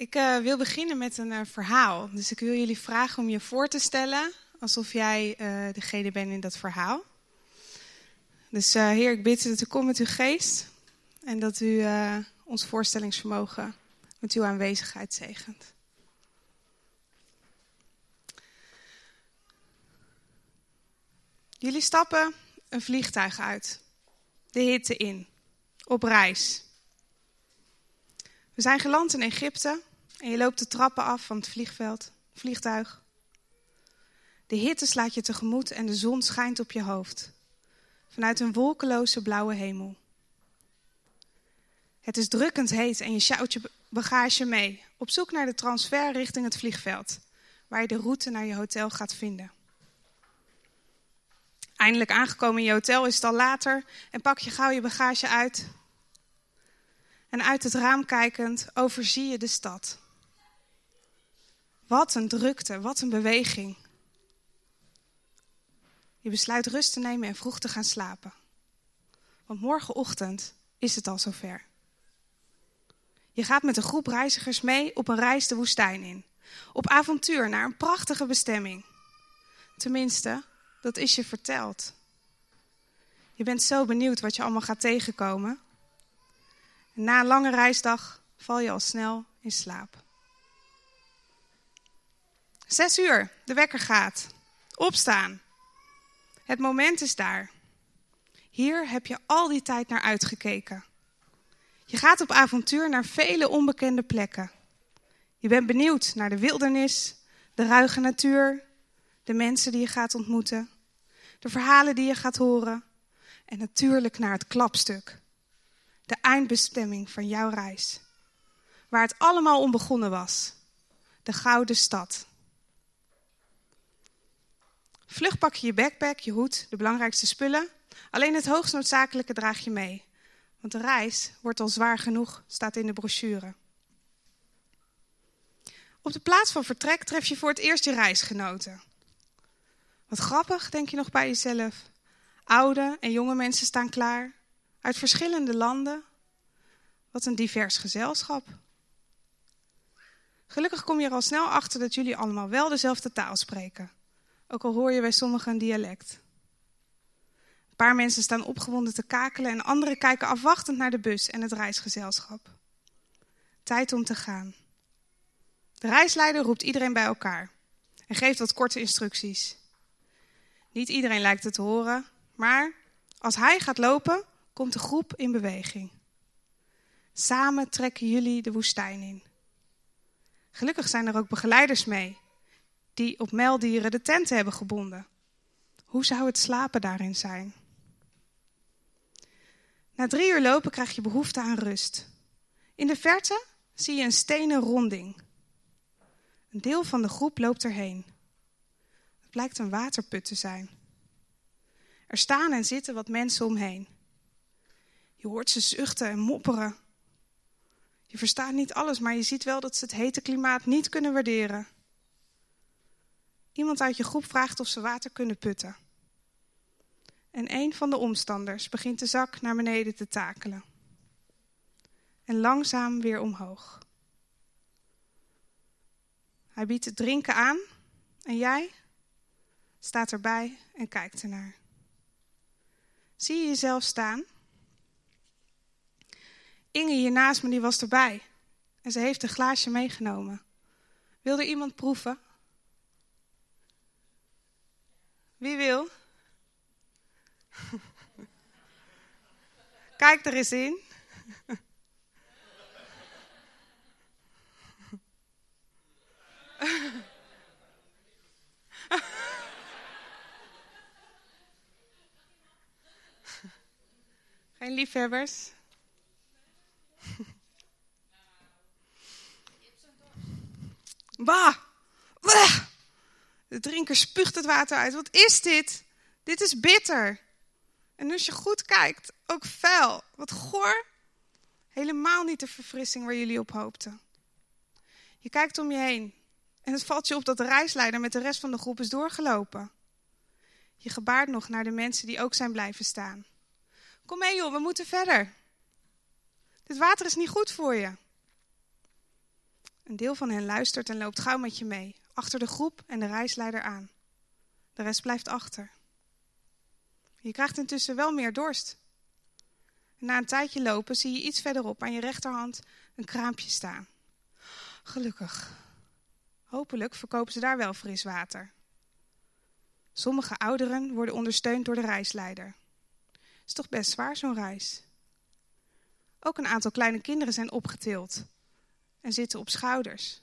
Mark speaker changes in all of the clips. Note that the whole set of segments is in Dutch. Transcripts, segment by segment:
Speaker 1: Ik uh, wil beginnen met een uh, verhaal. Dus ik wil jullie vragen om je voor te stellen alsof jij uh, degene bent in dat verhaal. Dus Heer, ik bid dat u komt met uw geest en dat u ons voorstellingsvermogen met uw aanwezigheid zegent. Jullie stappen een vliegtuig uit, de hitte in, op reis. We zijn geland in Egypte en je loopt de trappen af van het vliegveld, vliegtuig. De hitte slaat je tegemoet en de zon schijnt op je hoofd. Vanuit een wolkeloze blauwe hemel. Het is drukkend heet en je sjouwt je bagage mee. Op zoek naar de transfer richting het vliegveld. Waar je de route naar je hotel gaat vinden. Eindelijk aangekomen in je hotel is het al later en pak je gauw je bagage uit. En uit het raam kijkend overzie je de stad. Wat een drukte, wat een beweging. Je besluit rust te nemen en vroeg te gaan slapen. Want morgenochtend is het al zover. Je gaat met een groep reizigers mee op een reis de woestijn in. Op avontuur naar een prachtige bestemming. Tenminste, dat is je verteld. Je bent zo benieuwd wat je allemaal gaat tegenkomen. En na een lange reisdag val je al snel in slaap. Zes uur, de wekker gaat. Opstaan. Het moment is daar. Hier heb je al die tijd naar uitgekeken. Je gaat op avontuur naar vele onbekende plekken. Je bent benieuwd naar de wildernis, de ruige natuur, de mensen die je gaat ontmoeten, de verhalen die je gaat horen en natuurlijk naar het klapstuk, de eindbestemming van jouw reis, waar het allemaal om begonnen was, de Gouden Stad. Vlug pak je je backpack, je hoed, de belangrijkste spullen. Alleen het hoogst noodzakelijke draag je mee. Want de reis wordt al zwaar genoeg, staat in de brochure. Op de plaats van vertrek tref je voor het eerst je reisgenoten. Wat grappig, denk je nog bij jezelf. Oude en jonge mensen staan klaar, uit verschillende landen. Wat een divers gezelschap. Gelukkig kom je er al snel achter dat jullie allemaal wel dezelfde taal spreken. Ook al hoor je bij sommigen een dialect. Een paar mensen staan opgewonden te kakelen en anderen kijken afwachtend naar de bus en het reisgezelschap. Tijd om te gaan. De reisleider roept iedereen bij elkaar en geeft wat korte instructies. Niet iedereen lijkt het te horen, maar als hij gaat lopen, komt de groep in beweging. Samen trekken jullie de woestijn in. Gelukkig zijn er ook begeleiders mee, die op meldieren de tenten hebben gebonden. Hoe zou het slapen daarin zijn? Na drie uur lopen krijg je behoefte aan rust. In de verte zie je een stenen ronding. Een deel van de groep loopt erheen. Het blijkt een waterput te zijn. Er staan en zitten wat mensen omheen. Je hoort ze zuchten en mopperen. Je verstaat niet alles, maar je ziet wel dat ze het hete klimaat niet kunnen waarderen. Iemand uit je groep vraagt of ze water kunnen putten. En een van de omstanders begint de zak naar beneden te takelen. En langzaam weer omhoog. Hij biedt het drinken aan en jij staat erbij en kijkt ernaar. Zie je jezelf staan? Inge hier naast me die was erbij en ze heeft een glaasje meegenomen. Wil er iemand proeven? Wie wil? Kijk er eens in. Geen liefhebbers? Bah! bah! De drinker spuugt het water uit. Wat is dit? Dit is bitter. En als je goed kijkt, ook vuil. Wat goor. Helemaal niet de verfrissing waar jullie op hoopten. Je kijkt om je heen en het valt je op dat de reisleider met de rest van de groep is doorgelopen. Je gebaart nog naar de mensen die ook zijn blijven staan. Kom mee joh, we moeten verder. Dit water is niet goed voor je. Een deel van hen luistert en loopt gauw met je mee, achter de groep en de reisleider aan. De rest blijft achter. Je krijgt intussen wel meer dorst. Na een tijdje lopen zie je iets verderop aan je rechterhand een kraampje staan. Gelukkig. Hopelijk verkopen ze daar wel fris water. Sommige ouderen worden ondersteund door de reisleider. Is toch best zwaar zo'n reis. Ook een aantal kleine kinderen zijn opgetild en zitten op schouders.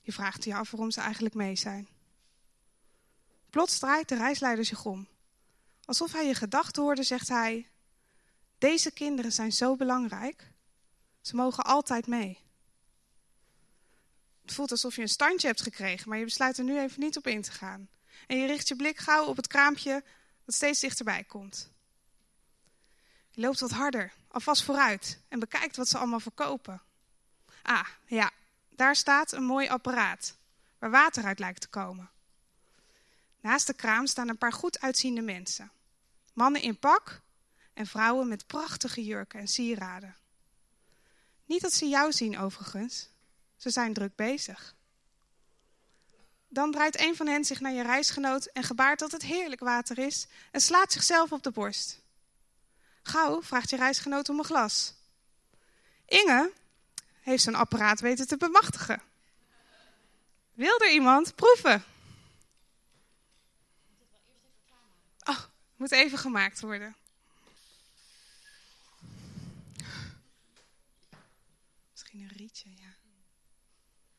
Speaker 1: Je vraagt je af waarom ze eigenlijk mee zijn. Plots draait de reisleider zich om. Alsof hij je gedachten hoorde, zegt hij: Deze kinderen zijn zo belangrijk. Ze mogen altijd mee. Het voelt alsof je een standje hebt gekregen, maar je besluit er nu even niet op in te gaan. En je richt je blik gauw op het kraampje dat steeds dichterbij komt. Je loopt wat harder, alvast vooruit en bekijkt wat ze allemaal verkopen. Ah, ja, daar staat een mooi apparaat waar water uit lijkt te komen. Naast de kraam staan een paar goed uitziende mensen. Mannen in pak en vrouwen met prachtige jurken en sieraden. Niet dat ze jou zien overigens. Ze zijn druk bezig. Dan draait een van hen zich naar je reisgenoot en gebaart dat het heerlijk water is en slaat zichzelf op de borst. Gauw vraagt je reisgenoot om een glas. Inge heeft zijn apparaat weten te bemachtigen. Wil er iemand proeven? Oh, moet even gemaakt worden. Misschien een rietje, ja.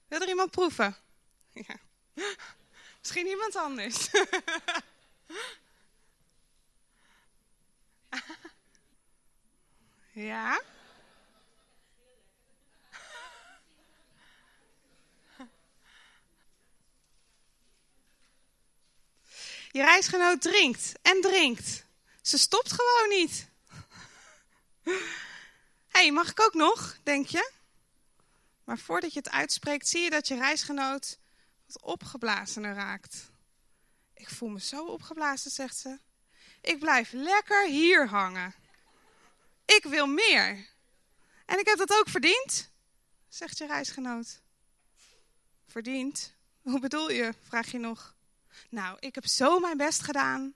Speaker 1: Wil er iemand proeven? Ja. Misschien iemand anders. Ja? Je reisgenoot drinkt en drinkt. Ze stopt gewoon niet. Hé, hey, mag ik ook nog, denk je? Maar voordat je het uitspreekt, zie je dat je reisgenoot wat opgeblazener raakt. Ik voel me zo opgeblazen, zegt ze. Ik blijf lekker hier hangen. Ik wil meer. En ik heb dat ook verdiend, zegt je reisgenoot. Verdiend? Hoe bedoel je? vraag je nog. Nou, ik heb zo mijn best gedaan.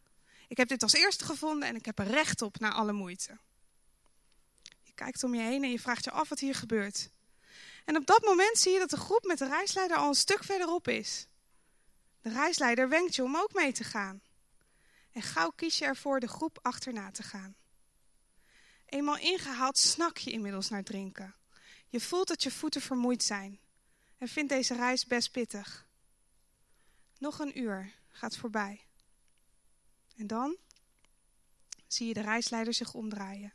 Speaker 1: Ik heb dit als eerste gevonden en ik heb er recht op na alle moeite. Je kijkt om je heen en je vraagt je af wat hier gebeurt. En op dat moment zie je dat de groep met de reisleider al een stuk verderop is. De reisleider wenkt je om ook mee te gaan. En gauw kies je ervoor de groep achterna te gaan. Eenmaal ingehaald snak je inmiddels naar drinken. Je voelt dat je voeten vermoeid zijn en vindt deze reis best pittig. Nog een uur gaat voorbij. En dan zie je de reisleider zich omdraaien.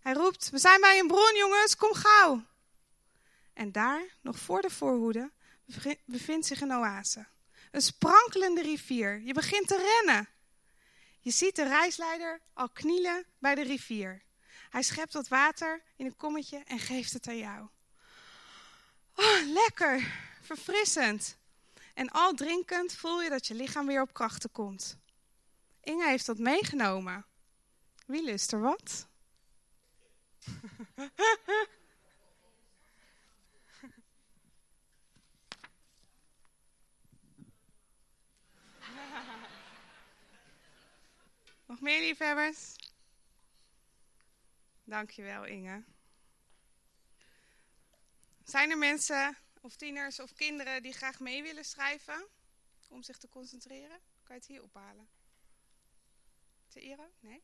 Speaker 1: Hij roept: We zijn bij een bron, jongens, kom gauw. En daar, nog voor de voorhoede, bevindt zich een oase. Een sprankelende rivier. Je begint te rennen. Je ziet de reisleider al knielen bij de rivier. Hij schept wat water in een kommetje en geeft het aan jou. Oh, lekker, verfrissend. En al drinkend voel je dat je lichaam weer op krachten komt. Inge heeft dat meegenomen. Wie lust er wat? Nog meer liefhebbers? Dankjewel Inge. Zijn er mensen of tieners of kinderen die graag mee willen schrijven om zich te concentreren? Kan je het hier ophalen? Te ere? Nee?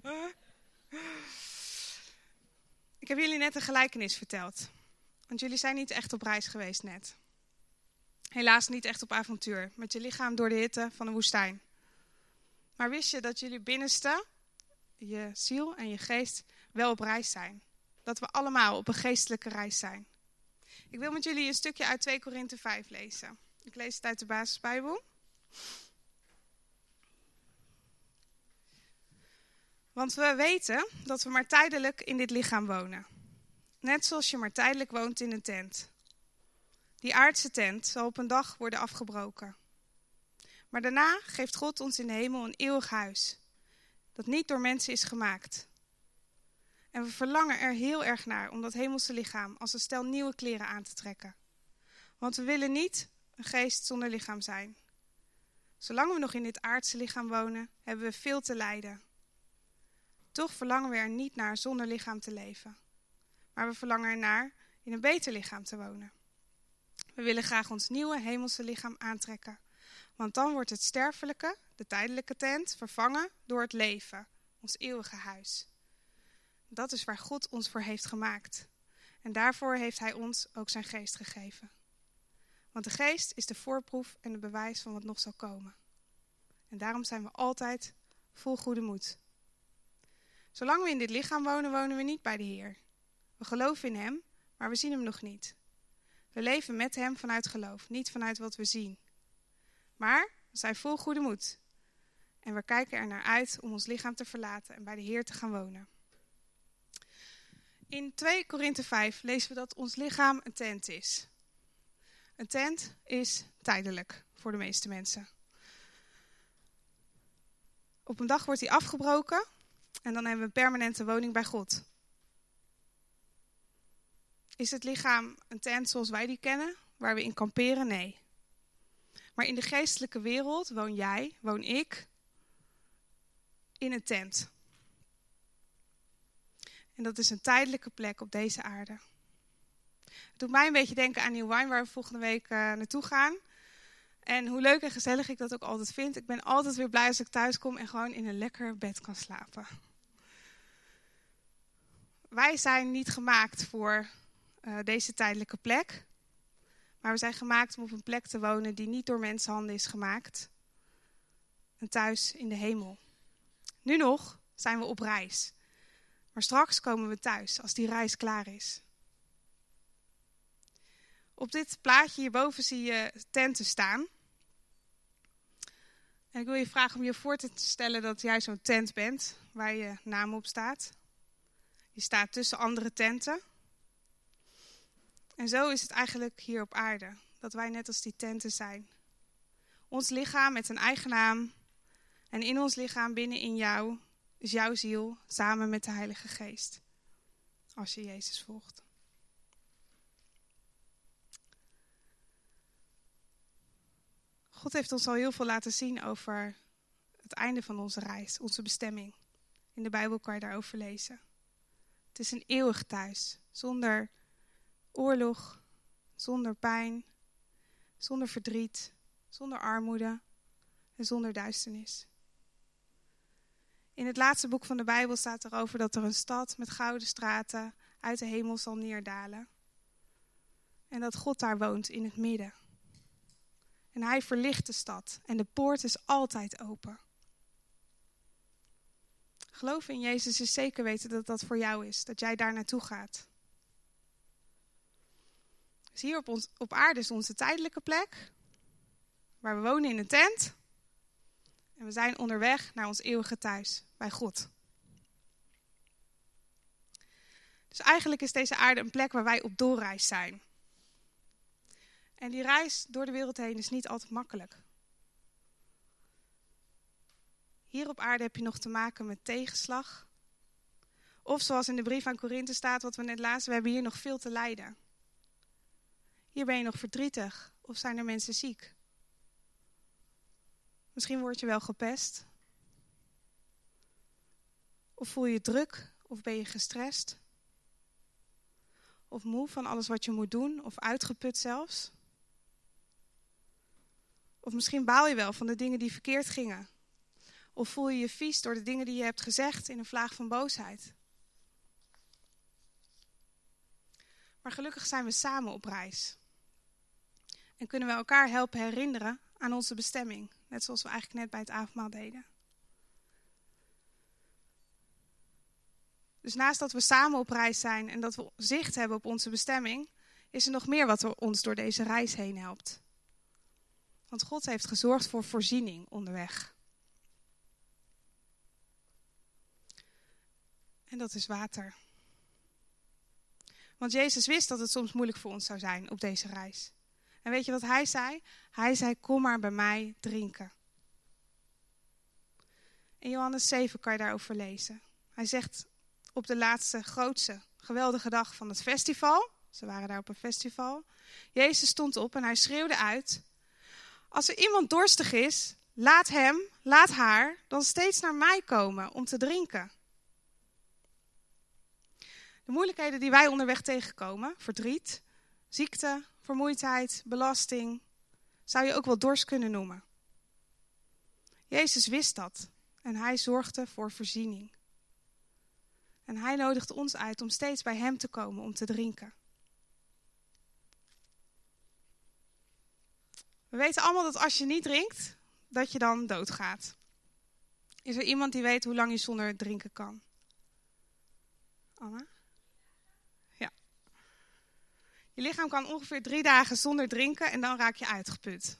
Speaker 1: Ik heb jullie net een gelijkenis verteld. Want jullie zijn niet echt op reis geweest net. Helaas niet echt op avontuur, met je lichaam door de hitte van de woestijn. Maar wist je dat jullie binnenste, je ziel en je geest, wel op reis zijn? Dat we allemaal op een geestelijke reis zijn. Ik wil met jullie een stukje uit 2 Korinthe 5 lezen. Ik lees het uit de basisbijbel. Want we weten dat we maar tijdelijk in dit lichaam wonen. Net zoals je maar tijdelijk woont in een tent. Die aardse tent zal op een dag worden afgebroken. Maar daarna geeft God ons in de hemel een eeuwig huis, dat niet door mensen is gemaakt. En we verlangen er heel erg naar om dat hemelse lichaam als een stel nieuwe kleren aan te trekken. Want we willen niet een geest zonder lichaam zijn. Zolang we nog in dit aardse lichaam wonen, hebben we veel te lijden. Toch verlangen we er niet naar zonder lichaam te leven. Maar we verlangen ernaar in een beter lichaam te wonen. We willen graag ons nieuwe hemelse lichaam aantrekken. Want dan wordt het sterfelijke, de tijdelijke tent, vervangen door het leven, ons eeuwige huis. Dat is waar God ons voor heeft gemaakt. En daarvoor heeft Hij ons ook zijn geest gegeven. Want de geest is de voorproef en het bewijs van wat nog zal komen. En daarom zijn we altijd vol goede moed. Zolang we in dit lichaam wonen, wonen we niet bij de Heer. We geloven in Hem, maar we zien Hem nog niet. We leven met Hem vanuit geloof, niet vanuit wat we zien. Maar we zijn vol goede moed. En we kijken er naar uit om ons lichaam te verlaten en bij de Heer te gaan wonen. In 2 Korinthe 5 lezen we dat ons lichaam een tent is. Een tent is tijdelijk voor de meeste mensen. Op een dag wordt die afgebroken en dan hebben we een permanente woning bij God. Is het lichaam een tent zoals wij die kennen, waar we in kamperen? Nee. Maar in de geestelijke wereld woon jij, woon ik, in een tent. En dat is een tijdelijke plek op deze aarde. Het doet mij een beetje denken aan Nieuw Wine, waar we volgende week uh, naartoe gaan. En hoe leuk en gezellig ik dat ook altijd vind. Ik ben altijd weer blij als ik thuis kom en gewoon in een lekker bed kan slapen. Wij zijn niet gemaakt voor uh, deze tijdelijke plek. Maar we zijn gemaakt om op een plek te wonen die niet door mensenhanden is gemaakt. Een thuis in de hemel. Nu nog zijn we op reis. Maar straks komen we thuis als die reis klaar is. Op dit plaatje hierboven zie je tenten staan. En ik wil je vragen om je voor te stellen dat jij zo'n tent bent waar je naam op staat. Je staat tussen andere tenten. En zo is het eigenlijk hier op aarde, dat wij net als die tenten zijn. Ons lichaam met een eigen naam en in ons lichaam binnen in jou is jouw ziel samen met de Heilige Geest. Als je Jezus volgt. God heeft ons al heel veel laten zien over het einde van onze reis, onze bestemming. In de Bijbel kan je daarover lezen. Het is een eeuwig thuis, zonder oorlog, zonder pijn, zonder verdriet, zonder armoede en zonder duisternis. In het laatste boek van de Bijbel staat erover dat er een stad met gouden straten uit de hemel zal neerdalen. En dat God daar woont in het midden. En hij verlicht de stad en de poort is altijd open. Geloven in Jezus is zeker weten dat dat voor jou is, dat jij daar naartoe gaat. Dus hier op, ons, op aarde is onze tijdelijke plek, waar we wonen in een tent. En we zijn onderweg naar ons eeuwige thuis, bij God. Dus eigenlijk is deze aarde een plek waar wij op doorreis zijn. En die reis door de wereld heen is niet altijd makkelijk. Hier op aarde heb je nog te maken met tegenslag. Of zoals in de brief aan Korinthe staat, wat we net lazen, we hebben hier nog veel te lijden. Hier ben je nog verdrietig of zijn er mensen ziek. Misschien word je wel gepest. Of voel je druk of ben je gestrest. Of moe van alles wat je moet doen of uitgeput zelfs. Of misschien baal je wel van de dingen die verkeerd gingen. Of voel je je vies door de dingen die je hebt gezegd in een vlaag van boosheid. Maar gelukkig zijn we samen op reis. En kunnen we elkaar helpen herinneren aan onze bestemming. Net zoals we eigenlijk net bij het avondmaal deden. Dus naast dat we samen op reis zijn en dat we zicht hebben op onze bestemming, is er nog meer wat ons door deze reis heen helpt. Want God heeft gezorgd voor voorziening onderweg. En dat is water. Want Jezus wist dat het soms moeilijk voor ons zou zijn op deze reis. En weet je wat hij zei? Hij zei: Kom maar bij mij drinken. In Johannes 7 kan je daarover lezen. Hij zegt: op de laatste grootste geweldige dag van het festival. Ze waren daar op een festival. Jezus stond op en hij schreeuwde uit: Als er iemand dorstig is, laat hem, laat haar dan steeds naar mij komen om te drinken. De moeilijkheden die wij onderweg tegenkomen, verdriet, ziekte, vermoeidheid, belasting, zou je ook wel dorst kunnen noemen. Jezus wist dat en hij zorgde voor voorziening. En hij nodigt ons uit om steeds bij hem te komen om te drinken. We weten allemaal dat als je niet drinkt, dat je dan doodgaat. Is er iemand die weet hoe lang je zonder drinken kan? Anna? Ja. Je lichaam kan ongeveer drie dagen zonder drinken en dan raak je uitgeput.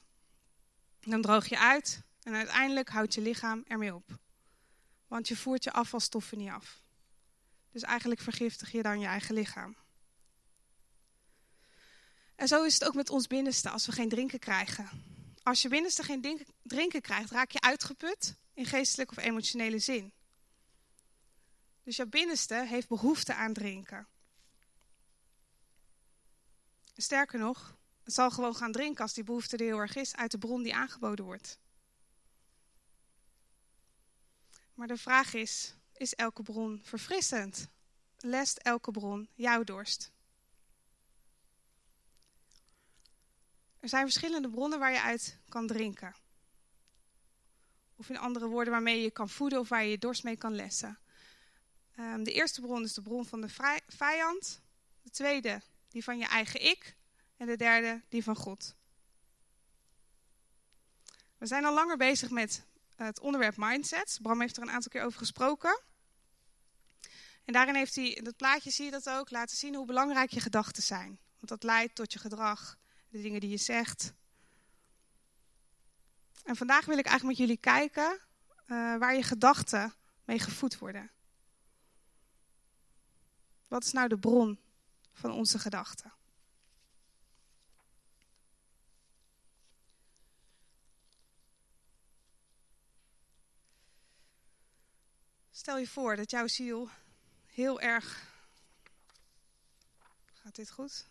Speaker 1: Dan droog je uit en uiteindelijk houdt je lichaam ermee op. Want je voert je afvalstoffen niet af. Dus eigenlijk vergiftig je dan je eigen lichaam. En zo is het ook met ons binnenste als we geen drinken krijgen. Als je binnenste geen drinken krijgt, raak je uitgeput in geestelijke of emotionele zin. Dus jouw binnenste heeft behoefte aan drinken. Sterker nog, het zal gewoon gaan drinken als die behoefte er heel erg is uit de bron die aangeboden wordt. Maar de vraag is, is elke bron verfrissend? Lest elke bron jouw dorst? Er zijn verschillende bronnen waar je uit kan drinken. Of in andere woorden, waarmee je kan voeden of waar je je dorst mee kan lessen. Ehm, de eerste bron is de bron van de vijand. De tweede, die van je eigen ik. En de derde, die van God. We zijn al langer bezig met het onderwerp mindset. Bram heeft er een aantal keer over gesproken. En daarin heeft hij, in dat plaatje zie je dat ook, laten zien hoe belangrijk je gedachten zijn. Want dat leidt tot je gedrag, de dingen die je zegt. En vandaag wil ik eigenlijk met jullie kijken uh, waar je gedachten mee gevoed worden. Wat is nou de bron van onze gedachten? Stel je voor dat jouw ziel heel erg. Gaat dit goed?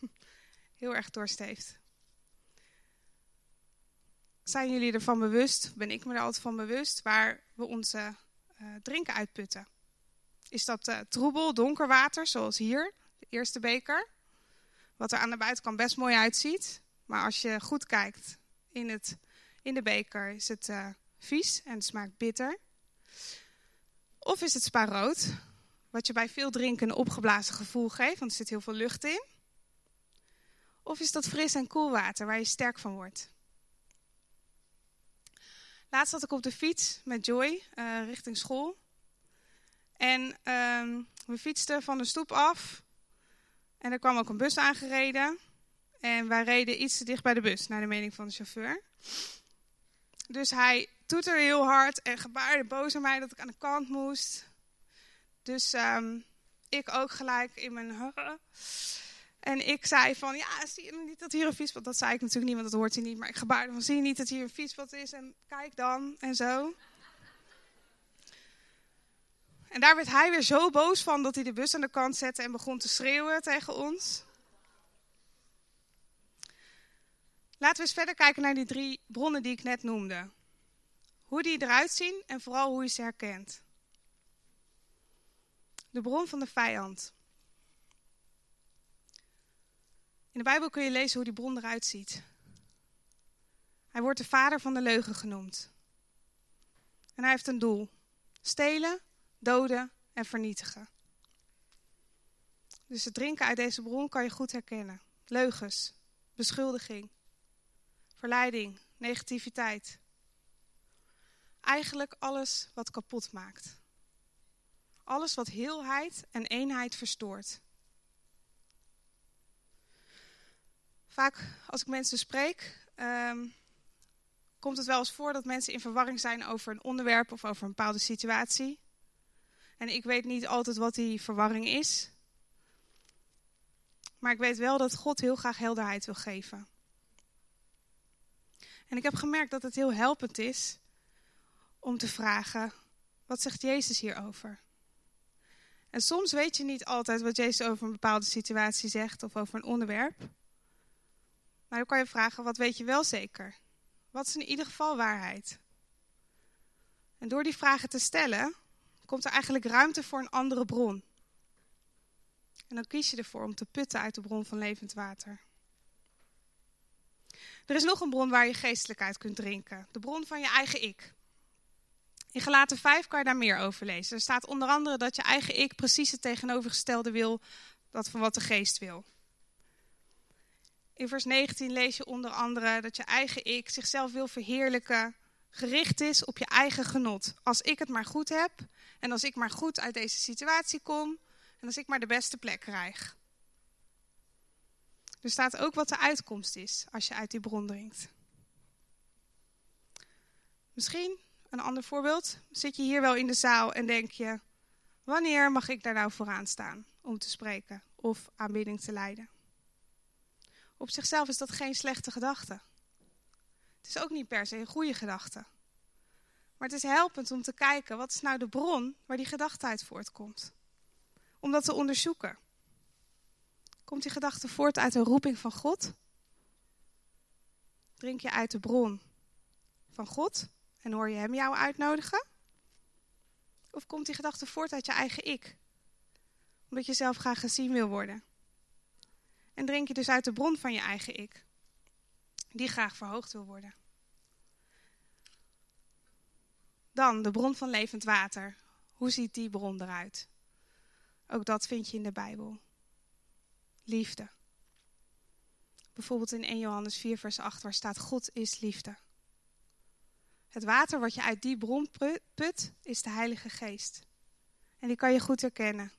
Speaker 1: heel erg dorst heeft. Zijn jullie ervan bewust, ben ik me er altijd van bewust, waar we onze uh, drinken uitputten? Is dat uh, troebel, donker water, zoals hier, eerste beker? Wat er aan de buitenkant best mooi uitziet. Maar als je goed kijkt in, het, in de beker, is het uh, vies en smaakt bitter. Of is het spaarrood, wat je bij veel drinken een opgeblazen gevoel geeft, want er zit heel veel lucht in. Of is dat fris en koel water waar je sterk van wordt? Laatst zat ik op de fiets met Joy uh, richting school. En uh, we fietsten van de stoep af. En er kwam ook een bus aangereden. En wij reden iets te dicht bij de bus, naar de mening van de chauffeur. Dus hij toeterde heel hard en gebaarde boos aan mij dat ik aan de kant moest. Dus um, ik ook gelijk in mijn... En ik zei van, ja, zie je niet dat hier een fietspad... Dat zei ik natuurlijk niet, want dat hoort hij niet. Maar ik gebaarde van, zie je niet dat hier een fietspad is? En kijk dan, en zo. En daar werd hij weer zo boos van dat hij de bus aan de kant zette en begon te schreeuwen tegen ons. Laten we eens verder kijken naar die drie bronnen die ik net noemde. Hoe die eruit zien en vooral hoe je ze herkent. De bron van de vijand. In de Bijbel kun je lezen hoe die bron eruit ziet. Hij wordt de vader van de leugen genoemd. En hij heeft een doel: stelen, doden en vernietigen. Dus het drinken uit deze bron kan je goed herkennen: leugens, beschuldiging, verleiding, negativiteit. Eigenlijk alles wat kapot maakt. Alles wat heelheid en eenheid verstoort. Vaak als ik mensen spreek, um, komt het wel eens voor dat mensen in verwarring zijn over een onderwerp of over een bepaalde situatie. En ik weet niet altijd wat die verwarring is. Maar ik weet wel dat God heel graag helderheid wil geven. En ik heb gemerkt dat het heel helpend is om te vragen: wat zegt Jezus hierover? En soms weet je niet altijd wat Jezus over een bepaalde situatie zegt of over een onderwerp. Maar dan kan je vragen, wat weet je wel zeker? Wat is in ieder geval waarheid? En door die vragen te stellen, komt er eigenlijk ruimte voor een andere bron. En dan kies je ervoor om te putten uit de bron van levend water. Er is nog een bron waar je geestelijk uit kunt drinken. De bron van je eigen ik. In Gelaten 5 kan je daar meer over lezen. Er staat onder andere dat je eigen ik precies het tegenovergestelde wil dat van wat de geest wil. In vers 19 lees je onder andere dat je eigen ik zichzelf wil verheerlijken, gericht is op je eigen genot. Als ik het maar goed heb en als ik maar goed uit deze situatie kom en als ik maar de beste plek krijg. Er staat ook wat de uitkomst is als je uit die bron drinkt. Misschien, een ander voorbeeld, zit je hier wel in de zaal en denk je: wanneer mag ik daar nou vooraan staan om te spreken of aanbidding te leiden? Op zichzelf is dat geen slechte gedachte. Het is ook niet per se een goede gedachte. Maar het is helpend om te kijken wat is nou de bron waar die gedachte uit voortkomt. Om dat te onderzoeken. Komt die gedachte voort uit een roeping van God? Drink je uit de bron van God en hoor je Hem jou uitnodigen? Of komt die gedachte voort uit je eigen ik? Omdat je zelf graag gezien wil worden. En drink je dus uit de bron van je eigen ik, die graag verhoogd wil worden. Dan de bron van levend water. Hoe ziet die bron eruit? Ook dat vind je in de Bijbel. Liefde. Bijvoorbeeld in 1 Johannes 4, vers 8, waar staat: God is liefde. Het water wat je uit die bron put, is de Heilige Geest. En die kan je goed herkennen.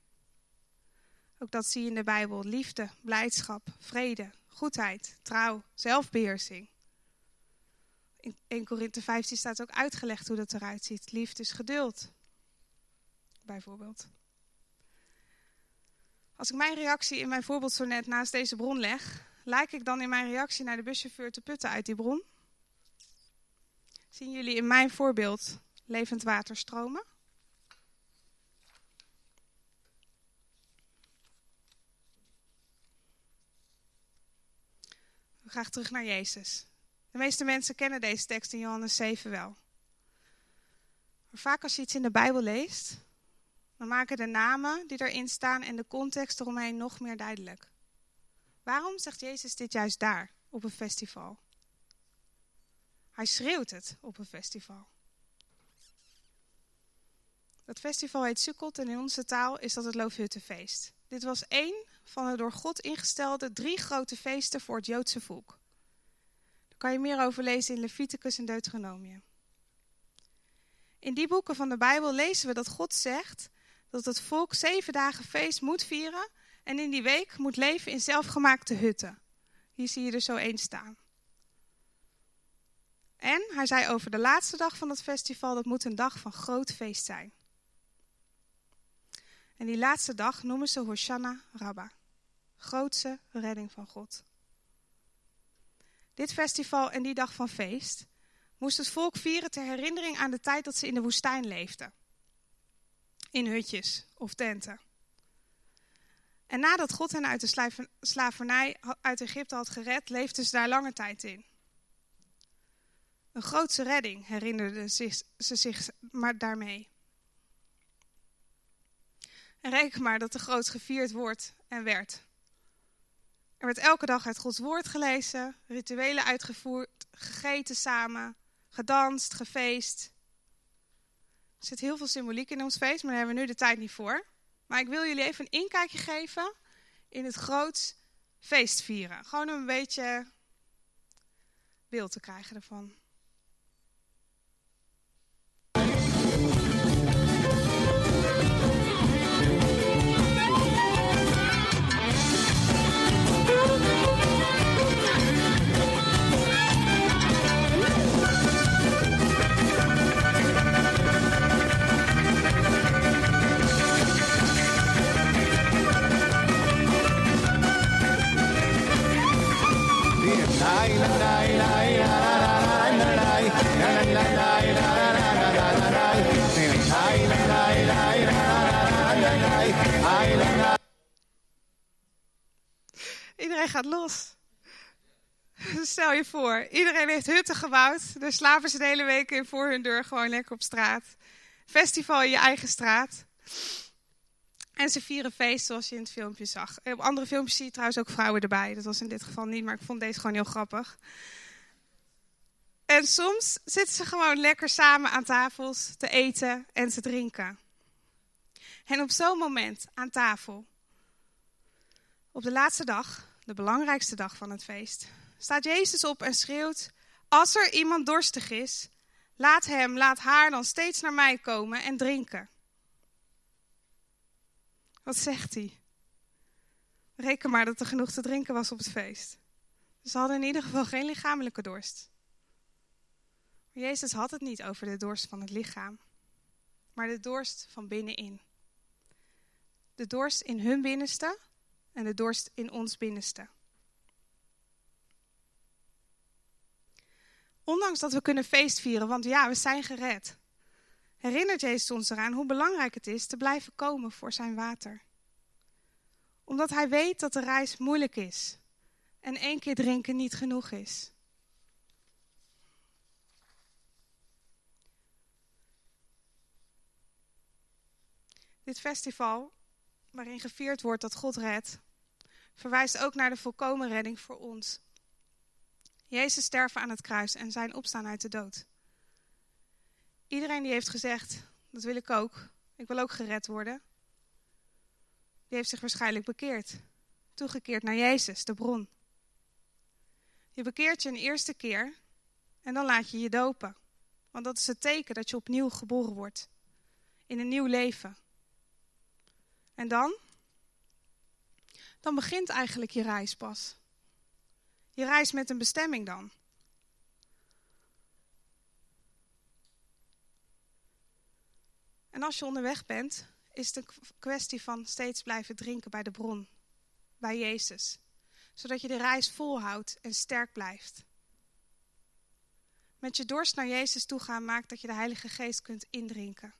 Speaker 1: Ook dat zie je in de Bijbel. Liefde, blijdschap, vrede, goedheid, trouw, zelfbeheersing. In 1 Korinthe 15 staat ook uitgelegd hoe dat eruit ziet. Liefde is geduld, bijvoorbeeld. Als ik mijn reactie in mijn voorbeeld zo net naast deze bron leg, lijk ik dan in mijn reactie naar de buschauffeur te putten uit die bron? Zien jullie in mijn voorbeeld levend water stromen? Gaan terug naar Jezus. De meeste mensen kennen deze tekst in Johannes 7 wel. Maar vaak als je iets in de Bijbel leest, dan maken de namen die erin staan en de context eromheen nog meer duidelijk. Waarom zegt Jezus dit juist daar, op een festival? Hij schreeuwt het op een festival. Dat festival heet Sukkot en in onze taal is dat het Loofhuttenfeest. Dit was één van de door God ingestelde drie grote feesten voor het Joodse volk. Daar kan je meer over lezen in Leviticus en Deuteronomium. In die boeken van de Bijbel lezen we dat God zegt dat het volk zeven dagen feest moet vieren en in die week moet leven in zelfgemaakte hutten. Hier zie je er zo één staan. En hij zei over de laatste dag van het festival, dat moet een dag van groot feest zijn. En die laatste dag noemen ze Hoshana Rabba. Grootste redding van God. Dit festival en die dag van feest moest het volk vieren ter herinnering aan de tijd dat ze in de woestijn leefden. In hutjes of tenten. En nadat God hen uit de slavernij uit Egypte had gered, leefden ze daar lange tijd in. Een grootse redding herinnerden ze zich maar daarmee. En reken maar dat er groot gevierd wordt en werd. Er werd elke dag uit Gods woord gelezen, rituelen uitgevoerd, gegeten samen, gedanst, gefeest. Er zit heel veel symboliek in ons feest, maar daar hebben we nu de tijd niet voor. Maar ik wil jullie even een inkijkje geven in het groots feestvieren. Gewoon een beetje beeld te krijgen ervan. Iedereen gaat los. Stel je voor, iedereen heeft hutten gebouwd. Daar slapen ze de hele week in voor hun deur gewoon lekker op straat. Festival in je eigen straat. En ze vieren feest zoals je in het filmpje zag. Op andere filmpjes zie je trouwens ook vrouwen erbij. Dat was in dit geval niet, maar ik vond deze gewoon heel grappig. En soms zitten ze gewoon lekker samen aan tafels te eten en te drinken. En op zo'n moment aan tafel, op de laatste dag, de belangrijkste dag van het feest, staat Jezus op en schreeuwt: Als er iemand dorstig is, laat hem, laat haar dan steeds naar mij komen en drinken. Wat zegt hij? Reken maar dat er genoeg te drinken was op het feest. Ze hadden in ieder geval geen lichamelijke dorst. Maar Jezus had het niet over de dorst van het lichaam, maar de dorst van binnenin. De dorst in hun binnenste en de dorst in ons binnenste. Ondanks dat we kunnen feestvieren, want ja, we zijn gered, herinnert Jezus ons eraan hoe belangrijk het is te blijven komen voor zijn water. Omdat hij weet dat de reis moeilijk is en één keer drinken niet genoeg is. Dit festival, waarin gevierd wordt dat God redt, verwijst ook naar de volkomen redding voor ons. Jezus sterven aan het kruis en zijn opstaan uit de dood. Iedereen die heeft gezegd, dat wil ik ook, ik wil ook gered worden, die heeft zich waarschijnlijk bekeerd. Toegekeerd naar Jezus, de bron. Je bekeert je een eerste keer en dan laat je je dopen. Want dat is het teken dat je opnieuw geboren wordt. In een nieuw leven. En dan? Dan begint eigenlijk je reis pas. Je reis met een bestemming dan. En als je onderweg bent, is het een kwestie van steeds blijven drinken bij de bron, bij Jezus, zodat je de reis volhoudt en sterk blijft. Met je dorst naar Jezus toe gaan maakt dat je de Heilige Geest kunt indrinken.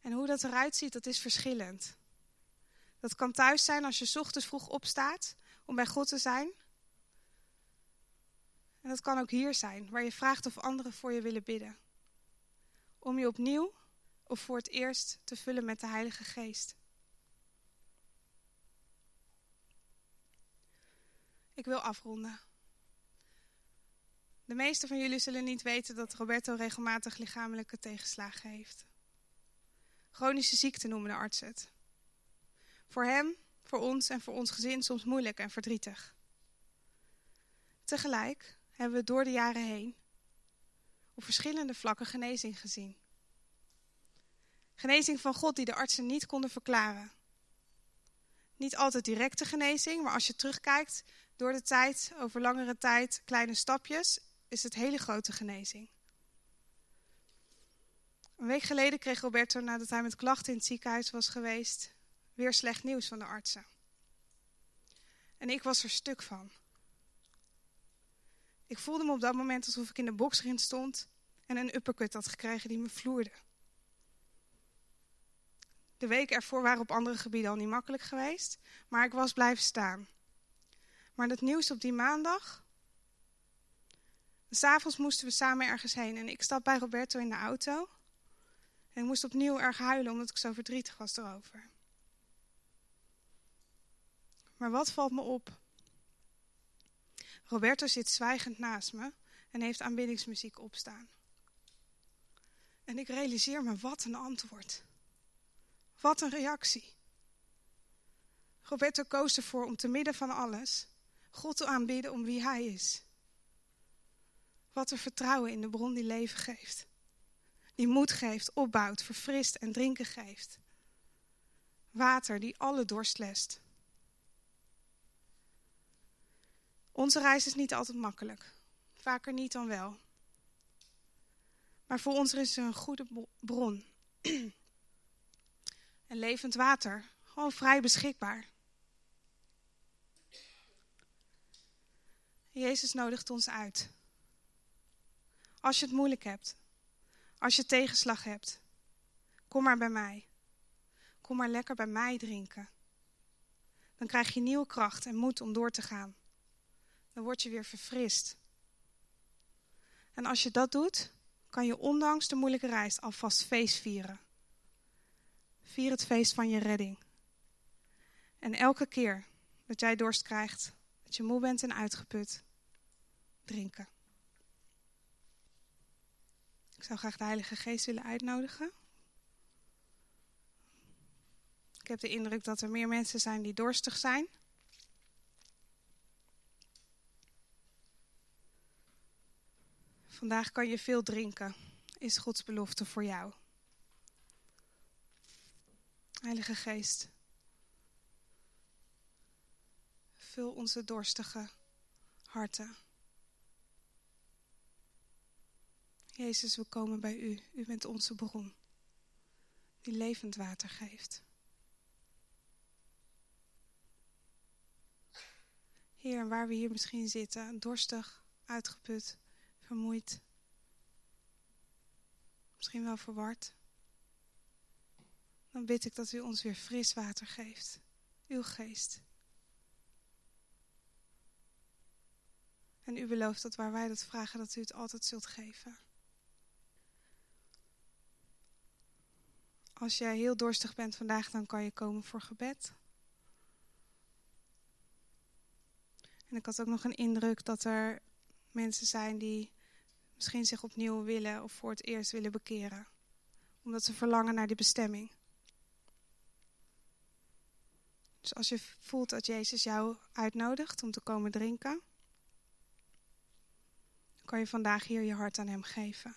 Speaker 1: En hoe dat eruit ziet, dat is verschillend. Dat kan thuis zijn als je ochtends vroeg opstaat om bij God te zijn. En dat kan ook hier zijn, waar je vraagt of anderen voor je willen bidden. Om je opnieuw of voor het eerst te vullen met de Heilige Geest. Ik wil afronden. De meeste van jullie zullen niet weten dat Roberto regelmatig lichamelijke tegenslagen heeft. Chronische ziekte noemen de artsen het. Voor hem, voor ons en voor ons gezin soms moeilijk en verdrietig. Tegelijk hebben we door de jaren heen op verschillende vlakken genezing gezien. Genezing van God die de artsen niet konden verklaren. Niet altijd directe genezing, maar als je terugkijkt door de tijd, over langere tijd, kleine stapjes, is het hele grote genezing. Een week geleden kreeg Roberto, nadat hij met klachten in het ziekenhuis was geweest, weer slecht nieuws van de artsen. En ik was er stuk van. Ik voelde me op dat moment alsof ik in de boksring stond en een uppercut had gekregen die me vloerde. De weken ervoor waren op andere gebieden al niet makkelijk geweest, maar ik was blijven staan. Maar het nieuws op die maandag. S'avonds moesten we samen ergens heen en ik stap bij Roberto in de auto. En ik moest opnieuw erg huilen omdat ik zo verdrietig was erover. Maar wat valt me op? Roberto zit zwijgend naast me en heeft aanbiddingsmuziek opstaan. En ik realiseer me wat een antwoord. Wat een reactie. Roberto koos ervoor om te midden van alles God te aanbidden om wie hij is. Wat een vertrouwen in de bron die leven geeft. Die moed geeft, opbouwt, verfrist en drinken geeft. Water die alle dorst lest. Onze reis is niet altijd makkelijk. Vaker niet dan wel. Maar voor ons is er een goede bron. en levend water. Gewoon vrij beschikbaar. Jezus nodigt ons uit. Als je het moeilijk hebt, als je tegenslag hebt, kom maar bij mij. Kom maar lekker bij mij drinken. Dan krijg je nieuwe kracht en moed om door te gaan. Dan word je weer verfrist. En als je dat doet, kan je ondanks de moeilijke reis alvast feest vieren. Vier het feest van je redding. En elke keer dat jij dorst krijgt, dat je moe bent en uitgeput, drinken. Ik zou graag de Heilige Geest willen uitnodigen. Ik heb de indruk dat er meer mensen zijn die dorstig zijn. Vandaag kan je veel drinken, is Gods belofte voor jou. Heilige Geest, vul onze dorstige harten. Jezus, we komen bij U. U bent onze bron, die levend water geeft. Heer, waar we hier misschien zitten, dorstig, uitgeput, vermoeid, misschien wel verward, dan bid ik dat U ons weer fris water geeft, Uw geest. En U belooft dat waar wij dat vragen, dat U het altijd zult geven. Als jij heel dorstig bent vandaag, dan kan je komen voor gebed. En ik had ook nog een indruk dat er mensen zijn die misschien zich opnieuw willen of voor het eerst willen bekeren. Omdat ze verlangen naar die bestemming. Dus als je voelt dat Jezus jou uitnodigt om te komen drinken, kan je vandaag hier je hart aan Hem geven.